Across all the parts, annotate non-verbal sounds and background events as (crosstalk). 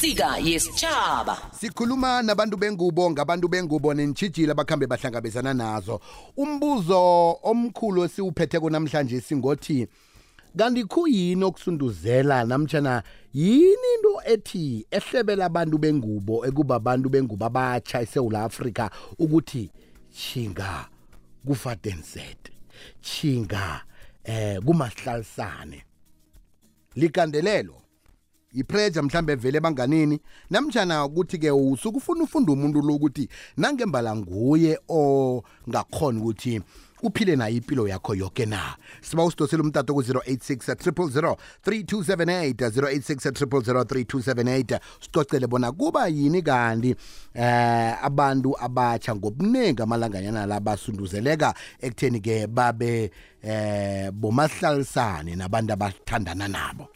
insika yesitshaba sikhuluma nabantu bengubo ngabantu bengubo nentshijile abakhambe bahlangabezana nazo. Umbuzo omkhulu esiwuphetheko namhlanje singothi kanti khuyini okusunduzela namtshana yini into ethi ehlebela abantu bengubo ekuba abantu bengubo abatsha esewula afrika ukuthi chinga kufadenset chinga eh kumahlalisane. Likandelelo yipressure mhlambe vele ebanganini namtjana ukuthi-ke usuke ufuna ufunda umuntu lo ukuthi nangembala nguye ongakhona ukuthi uphile nayo impilo yakho yoke na? Siba usidosela umtato ku-086 000 3278 086 000 3278 sicocele bona kuba yini kanti eh abantu abatsha ngobuningi amalanganyana la basunduzeleka ekutheni-ke babe eh bomahlalisane nabantu abathandana nabo.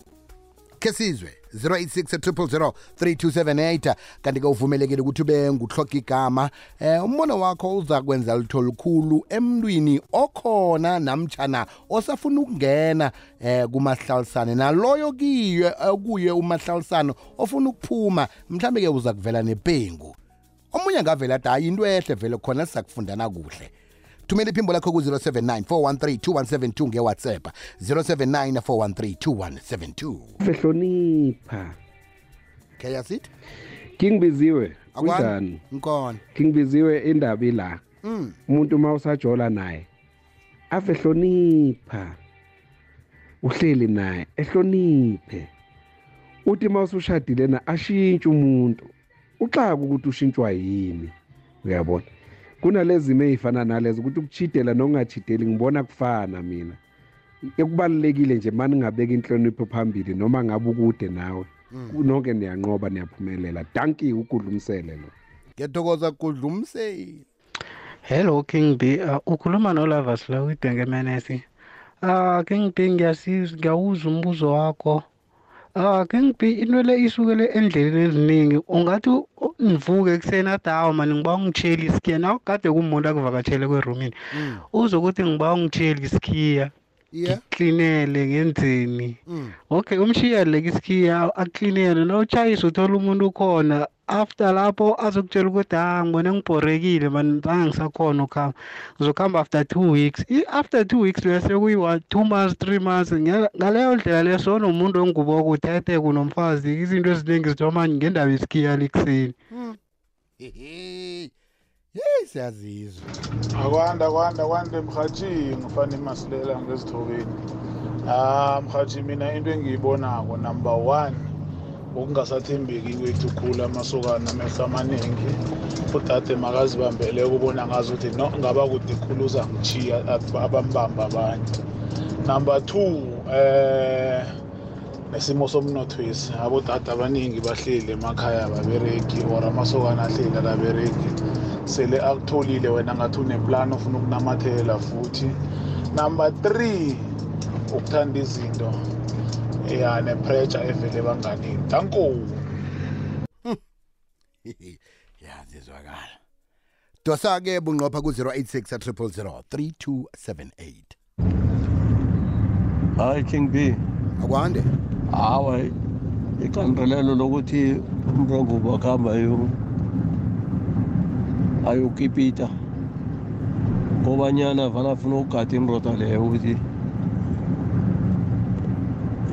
Ke sizwe. 086 3278 kanti-ke uvumelekile ukuthi ube nguhloga igama eh umbono wakho uza kwenza litho likhulu emntwini okhona namtshana osafuna ukungena eh kumahlalisane. Naloyo kiye kuye umahlalisano ofuna ukuphuma mhlambe-ke uza kuvela nepengu. Omunye angavela ati hayi into ehle vele khona sizakufundana kuhle. Thumela iphimbo lakho ku-079 413 2172 ngewhatsapp. 079 413 2172 fehlonipha khe yasithi kingibiziwe kunjani? Nkona kingibiziwe indaba ila. Mm. umuntu uma usajola naye ave hlonipha uhleli naye ehloniphe. Uthi uma usushadile na ashintshe umuntu. Uxaka ukuthi ushintshwa yini? Uyabona? Kunalezi zimo ey'fana nalezo ukuthi ukuchidela nokungachideli ngibona kufana mina. Ekubalulekile nje mani ngabeka inhlonipho phambili noma ngabe ukude nawe nonke niyanqoba niyaphumelela. Danki ukudlumisele lo. Ngiyathokoza kudlumseli Hello King B. Uh, ukhuluma noLavas la uDenge Menesi. Ah King B ngiyasizwa ngiyawuzwa umbuzo wakho. Ah King B inwele isukele endleleni eziningi ungathi u- u- nivuke ekuseni athi hawo mani ngiba ungitsheli iskiya nawe kade kumuntu akuvakatshele kwerumini. Mm. Uzokuthi ngiba ungitsheli iskiya yeah ngiklinele ngenzeni. mm. Okay umshiyele iskiya aklinele nawutshayisa uthola umuntu ukhona after lapho azokutshela ukuthi ha ngibone ngibhorekile man zange ngisakhona ukuhamba ngizokuhamba after two weeks. I- after two weeks leyo sekuyi-one two months three months Nge- ngaleyo ndlela leyo sonomuntu ongubo kuthethe kunomfazi izinto eziningi zithoma ngendaba yeskiya likuseni Hehe. yeyi siyazizwa. Akwanda kwanda kwande mhathi ngifana imasilela ngezithobeni ah mhathi mina into engiyibonako number one ukungasathembeki kwethu khulu amasokana amehlo amaningi udade makazibambele ukubona ngazo ukuthi no ngaba kude khulu uzangichiya abambamba abanye number two eh nesimo somnothwesi. Abodade abaningi bahleli emakhaya babereki or amasokana ahleli akabereki sele akutholile wena ngathi uneplan ofuna ukunamathela futhi. Number three ukuthanda izinto. Ya nepressure evele banganini. Danko Hehe. (laughs) yazizwakala dosa-ke bunqopha ku-086 000 3278 hayi king b. Akwande? Hawa iqandelelo lokuthi umntangubo akuhamba ayo- ayokipita. Kobanyana vana afuna ukugada inroda leyo ukuthi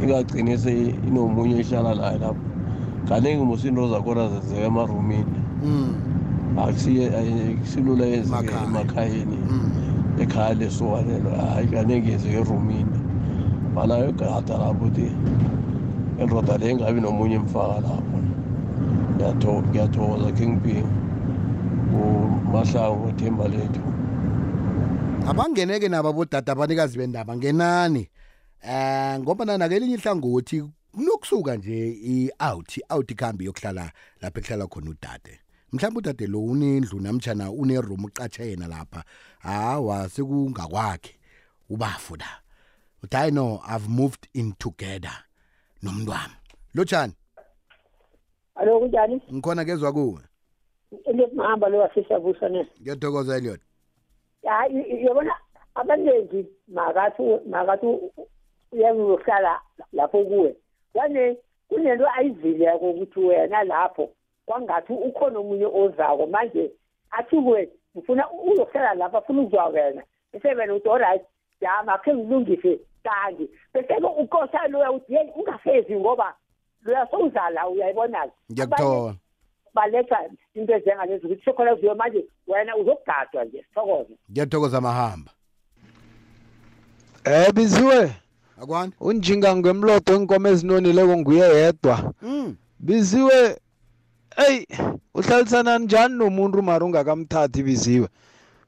ingagcini se inomunye ihlala layo lapho. Kaningi musi into zakhona zenzeka emarumini. Mm. akusilula yenzeke Emakhaya. emakhayeni. Mm. ekhaya lesukanelo hayi kaningi yenzeka erumini. Banayo gada lapho ukuthi indoda le ingabi nomunye mfaka lapho. Ngiyatho- ngiyathokoza king b umahlangu wethemba lethu abangeneke nabo abodade abanikazi bendaba ngenani? Eh ngoba nana kelinye ihlangothi kunokusuka nje i-out i-out ikhambi yokuhlala lapha ekuhlala khona udade. Mhlawumbe udade lo unendlu namtshana uneroom ucatshe yena lapha hawa sekungakwakhe ubafu la. Uthi hayi no i've moved in together nomuntu wami lotshani alo kunjani? Ngikhona kezwa kuwe. Eliot mahamba lo waseshavusa ne. Ngiyathokoza eliot hayi yabona abaningi makathi makathi uyakuyohlala lapho kuwe. Yani kunento ayivileko ukuthi wena lapho kwangathi ukhona omunye ozako. Manje athi kuwe ngifuna uzohlala lapha afuna ukuzwa wena. Bese wena uthi allright jama khe ngilungise kanti bese-ke ukosa loya uthi yeyi ungafezi ngoba loya sowuzala uyayibona-ke ngiyakuthola. Baletha into ezengalezi ukuthi sekhona kuziyo manje wena uzokugadwa nje sithokoze. Ngiyathokoza mahamba. Eh biziwe. Akwani unjinga ngemlodo inkomo ezinonileko nguye yedwa. Mm. biziwe eyi uhlalisana njani nomuntu mara ungakamthathi biziwe?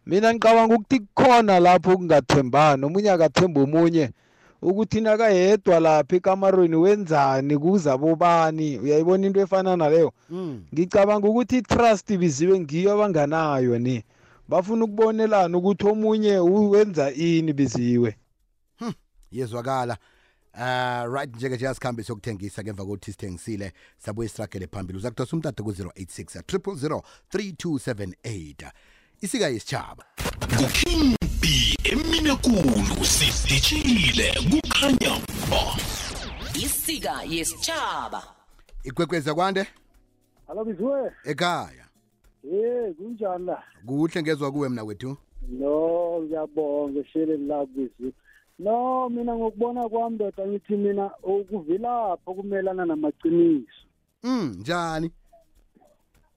Mina ngicabanga ukuthi kukhona lapho kungathembani omunye akathemba omunye. Ukuthi nakayedwa lapha ekamarweni wenzani kuza bobani uyayibona into efana naleyo? Mm. ngicabanga ukuthi i-trust biziwe ngiyo abanganayo ni. Bafuna ukubonelana ukuthi omunye wenza ini biziwe? Yezwakala. Uh right njeke nje asikhambe sokuthengisa ngemva kokuthi sithengisile sabuye sirakele phambili. Uza kudosa umtato ku-086 000 3278 isika yesitshaba nguking b emine kulu sidishile kukhanya ba isika yesitshaba ikwekweza kwande? Hallo biziwe. ekhaya. Eh, kunjani la? kuhle ngezwa kuwe mna wethu. No, ngiyabonga shele la biziwe. No, mina ngokubona kwami ndoda ngithi mina ukuvilapha okumelana namaqiniso. mm njani?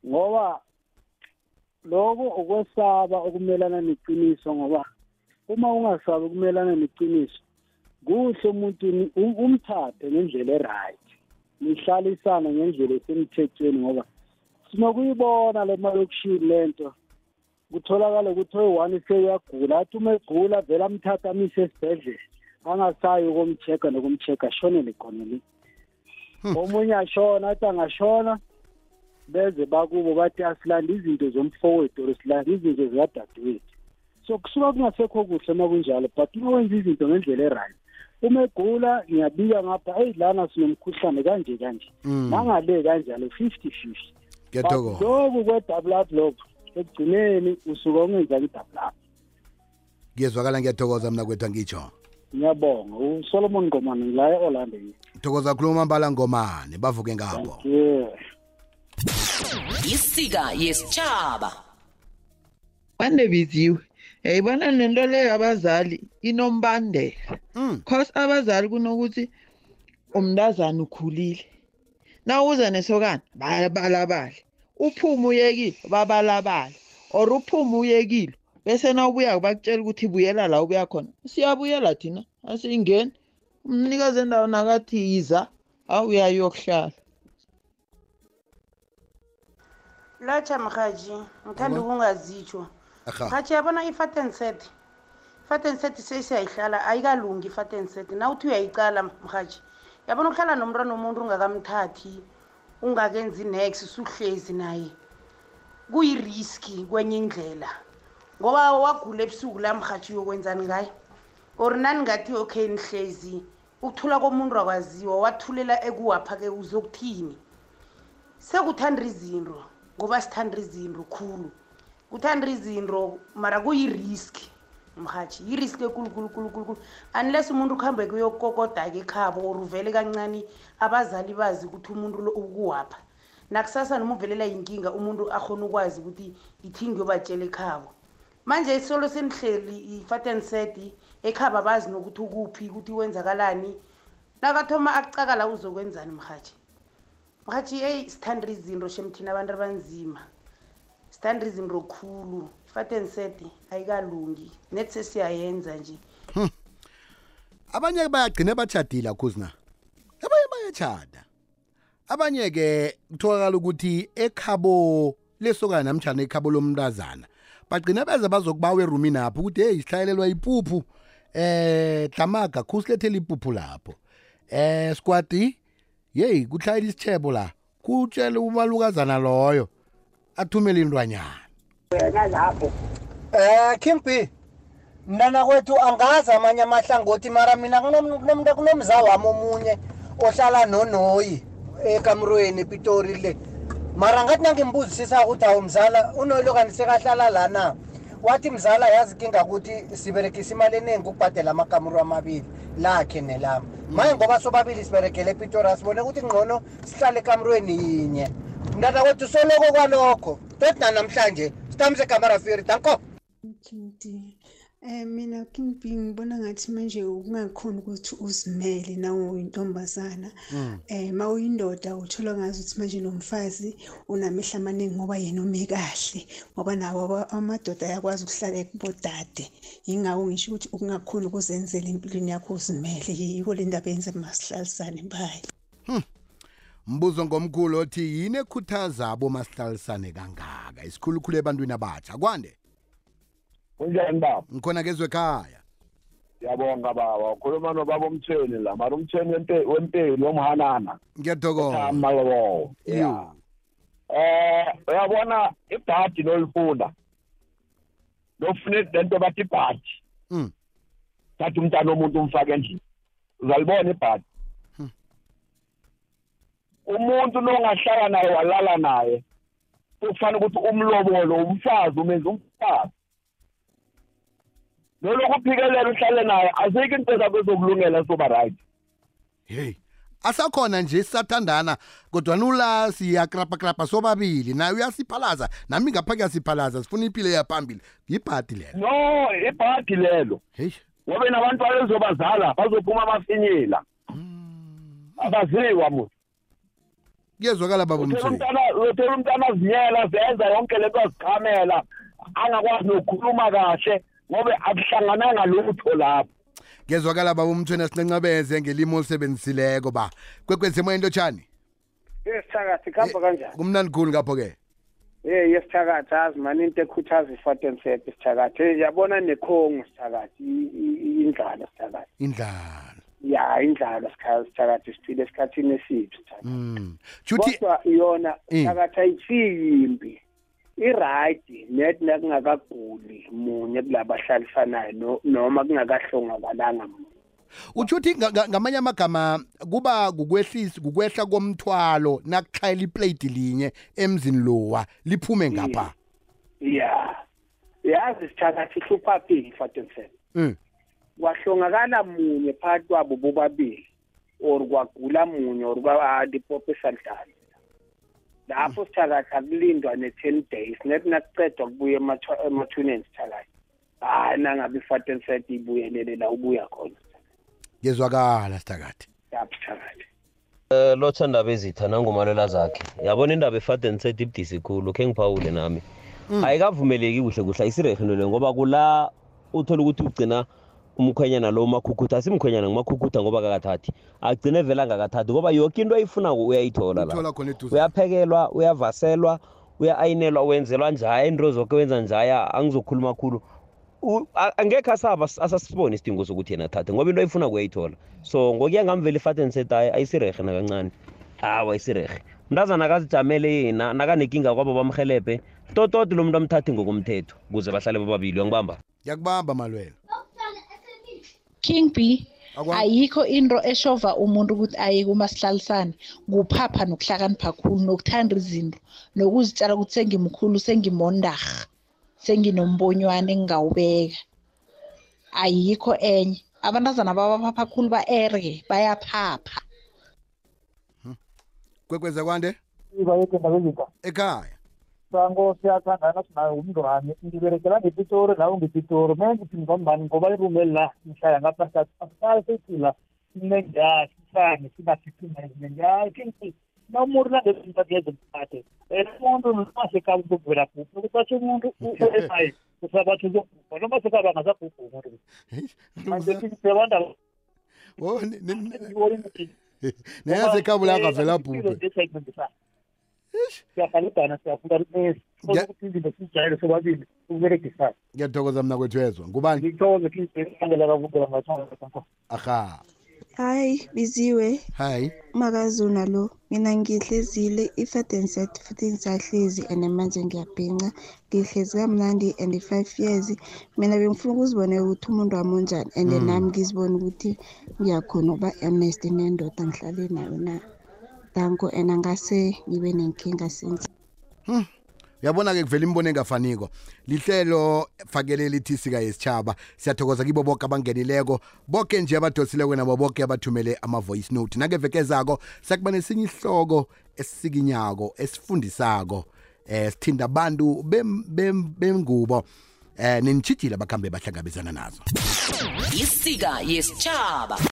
Ngoba lokho ukwesaba okumelana neqiniso ngoba uma ungasabi ukumelana neqiniso kuhle umuntu ni- um- umthathe ngendlela eright. Nihlalisana ngendlela esemthethweni ngoba sinokuyibona le malokishini lento kutholakala ukuthi oyi-one seyuyagula athi uma egula vele amthatha amise esibhedlela angasayi ukomcheck-a nokumcheck-a ashonele khona le omunye ashona athi angashona beze bakubo bathi asilanda izinto zomfowethu or silanda izinto zikadadewethu. So kusuka kungasekho kuhle uma kunjalo but uma wenza izinto ngendlela eright uma egula ngiyabika ngapha eyi lana sinomkhuhlane kanje kanje. Mm. nangale kanjalo fifty fifty. Ngiyathokoza. Loku kwe-double up lokho ekugcineni usuke ungenza i-double up. Ngiyezwakala ngiyathokoza mna kwethu angitsho. Ngiyabonga. Usolomon ngomane ngila e-orlando thokoza khuluma mbala ngomane bavuke ngabo. Isika yesitshaba banebiziwe yayibona nento leyo abazali inombandela. Mm. cause abazali kunokuthi umntazana ukhulile. Nawuza nesokana babalabale uphume uyekile babalabale or uphume uyekile bese nawubuyako bakutshela ukuthi buyela la ubuya khona siyabuyela thina asingeni. Umnikazi endawo nakathi yiza awuyayokuhlala lotsha mhaji ngithanda ukungazitsho aha. Mhaji yabona ifatenset ifatenset sesiyayihlala ayikalungi ifatenset nawuthi uyayicala mhaji yabona ukuhlala nomntwana womuntu ungakamthathi ungakenzi nex usuhlezi naye. Kuyiriski kwenye indlela. Ngoba wagula ebusuku la mhaji uyokwenzani ngaye? Or nani ngathi okay nihlezi? Ukuthula komuntu akwaziwa wathulela ekuwapha-ke uzokuthini? Sekuthanda izinto ngoba sithanda izinto khulu. Kuthanda izinto mara kuyiriski mhathi yiriski ekulukulukulukulukulu unless umuntu ukuhambe kuyokokoda-ke ekhabo or uvele kancane abazali bazi ukuthi umuntu lo ukuwapha. Nakusasa noma uvelela yinkinga umuntu akhona ukwazi ukuthi ithi ngiyobatshela ekhabo. Manje solo senihleli ifatensedi ekhaba bazi nokuthi ukuphi ukuthi wenzakalani nakathoma akucakala uzokwenzani mhathi mhathi eyi sithanda izinto shemthina abantu abanzima. Sithanda izinto khulu. Ifatensedi ayikalungi. Net sesiyayenza nje. Abanye bayagcina bachadile akhuzina abanye bayachada abanye-ke kutholakala ukuthi ekhabo lesokana namtshana ekhabo lomntazana bagcina beze bazokubawa erumini apho ukuthi heyi sihlayelelwa ipuphu eh dlamaga khusilethela ipuphu lapho. Eh squadi yeyi kuhlayela isitshebo la. Kutshele umalukazana loyo. Athumele intwanyana wena lapho. Eh King B mntana kwethu angazi amanye amahlangothi mara mina kunom- kunom- kunomza wami omunye ohlala nonoyi ekamrweni epitori le. Mara ngathi nangimbuzisisa ukuthi awu mzala unoyi lokani sekahlala lana. Wathi mzala yazi inkinga ukuthi siberekisa imali eningi ukubhadela amakamuru amabili lakhe nelami. Manje ngoba sobabili siberekele epitora sibone ukuthi ngcono sihlale ekamurweni yinye. Mntana kwethu soloko kwalokho toti nanamhlanje sithamise kamarafiri danko Kinti. Eh mina King B ngibona ngathi manje ukungakhona ukuthi uzimele nawe uyintombazana. Eh mawuyindoda uthola ngazi ukuthi manje nomfazi unamehla amaningi ngoba yena ume kahle ngoba nawo amadoda ayakwazi ukuhlala kubodade. Yingakho ngisho ukuthi ukungakhona ukuzenzela empilweni yakho uzimele yiko le ndaba yenze masihlalisane bye. Mbuzo ngomkhulu othi yini ekhuthaza abomasihlalisane kangaka? Isikhulukhulu ebantwini abatsha kwande? Kunjani baba? Ngikhona kezwe ekhaya ngiyabonga baba. Ukhuluma nobaba umthweni la mara umthweni wempe- wempeli womhanana. Ngiyathokoza. Amawowo Yo. eh uyabona ibhadi nolifunda? Lofuna lento bathi ibhadi. Mm. thatha umntana womuntu umfake endlini. Uzalibona ibhadi? Umuntu longahlala naye walala naye kufanele ukuthi umlobolo umfazi umenza umfazi. Noloku uphikelela uhlale naye azikho into zakho ezokulungela soba right. Hey asakhona nje sisathandana kodwa nula siyakraphakrapha sobabili naye uyasiphalaza nami ngapha kuyasiphalaza sifuna impilo yaphambili yibhadi lelo. No ibhadi lelo. Hey. Ngoba nabantwana ezobazala bazophuma amafinyila. Abaziwa muntu kuyezwakala baba uthola umntana azinyela zenza yonke lento azichamela angakwazi nokukhuluma kahle ngoba akuhlangananga lutho lapho. Kuyezwakala baba umthweni asinencebeze ngelimo olisebenzisileko ba. Kwekwezi emoyeni lotshani yesithakathi kuhamba kanjani? kumnandi khulu ngapho-ke ye yesithakathi azi mani into ekhuthaza ifatensep isithakathi Eh, yabona nekhongo sithakathi indlala sithakathi indlala. Ya indlala sikha- sithakathi siphile esikhathini esiphi sithakathi mm. Shuthi kodwa yona Eh. sithakathi ayifiki yimbi i-right net nakungakaguli munye kulabahlalisanayo no- noma kungakahlongakalanga munye. Utsho ukuthi nga- nga- ngamanye amagama kuba kukwehlisa kukwehla komthwalo nakuxhayela iplate linye emzini lowa liphume ngapha. Ya. Yazi sithakathi ihlupha phi ifatensep Mm. Kwahlongakala munye phakathi kwabo bobabili or kwagula munye or kwalipopo esadlala lapho sithakathi akulindwa ne-ten days nethi nakucedwa kubuya emathu- emathuneni sithakathi. Hayi nangabe ifatenset ibuyelele la ubuya khona. Ngezwakala sitakade lapho sithakathi. Eh lotha indaba ezitha nangumalela zakhe. Yabona indaba efaden set ibudisi khulu khe ngiphawule nami. Ayikavumeleki kuhle kuhle ayisirehe into le ngoba kula uthola ukuthi ugcina umkhwenyana lo umakhukhutha asimkhwenyana ngumakhukhutha ngoba kakathathi agcine vele angakathathi ngoba yoke into ayifunako uyayithola la. Uthola khona eduze. Uyaphekelwa uyavaselwa uya-ayinelwa wenzelwa njaya into zoke wenza njaya angizokhuluma khulu. U- a- angekhe asaba asasibone isidingo sokuthi yena athathe ngoba into ayifuna kuyayithola so ngokuya ngamvela ifaten set ayi ayisirehe nakancane. Hawa ayisirehe mntazana akazijamele yena nakanenkinga kwabo bamhelebhe tototi lo muntu amthathi ngokomthetho ukuze bahlale bobabili uyangibamba? Ngiyakubamba malwelo King B ayikho into eshova umuntu ukuthi aye kumasihlalisane kuphapha nokuhlakanipha khulu nokuthanda izinto nokuzitshela ukuthi sengimkhulu sengimondarha senginombonywane engingawubeka. Ayikho enye. Abantazana babaphapha khulu ba-ere bayaphapha. Kwekweze kwande? Ibayeke ndabezika ekhaya? sangosyakana nasinangumntwana ndiberekelanga epitori nawe ngepitori me ngombani ngoba irumeli la ndihlala ngapha asihlale sesila sinenjani sihlane singasithimazinenjani nawumuntu nangezinto ngezempathe and umuntu nomasekaba uzokuvela bhubha ukuthi basho umuntu uemayi usabathi uzobhubha nomasekaba angasabhubha umuntu manjebantu o neyasekabula angavela bhubhe siyahalidana siyafunda nesi? Ukuthi izinto sizijayele sobabili ukuberegisana. Ngiyathokoza mna kwethu ezwa ngubani? Ngithokoze kiiangela kavukela ngathonga aha. Hayi biziwe. Hayi. Makazuna lo mina ngihlezile i-fadenset futhi ngisahlezi and manje ngiyabhinca. Ngihlezi kamnandi and i-five years. Mina bengifuna ukuzibonela ukuthi umuntu wami unjani and Mm. nami ngizibone ukuthi ngiyakhona ukuba honest nendoda ngihlale nayo na. Danko and angase ngibe nenkinga since. Uyabona-ke kuvela imibono engafaniko. Lihlelo fakele lithi sika yesitshaba. Siyathokoza kibo boke abangenileko. Boke nje abadosileko nabo boke abathumele ama-voice note. Nakevekezako sakuba nesinye isihloko esisikinyako esifundisako. Eh sithinda abantu bem- bem- bengubo. Eh nentshijile abakhambe bahlangabezana nazo. Isika yesitshaba.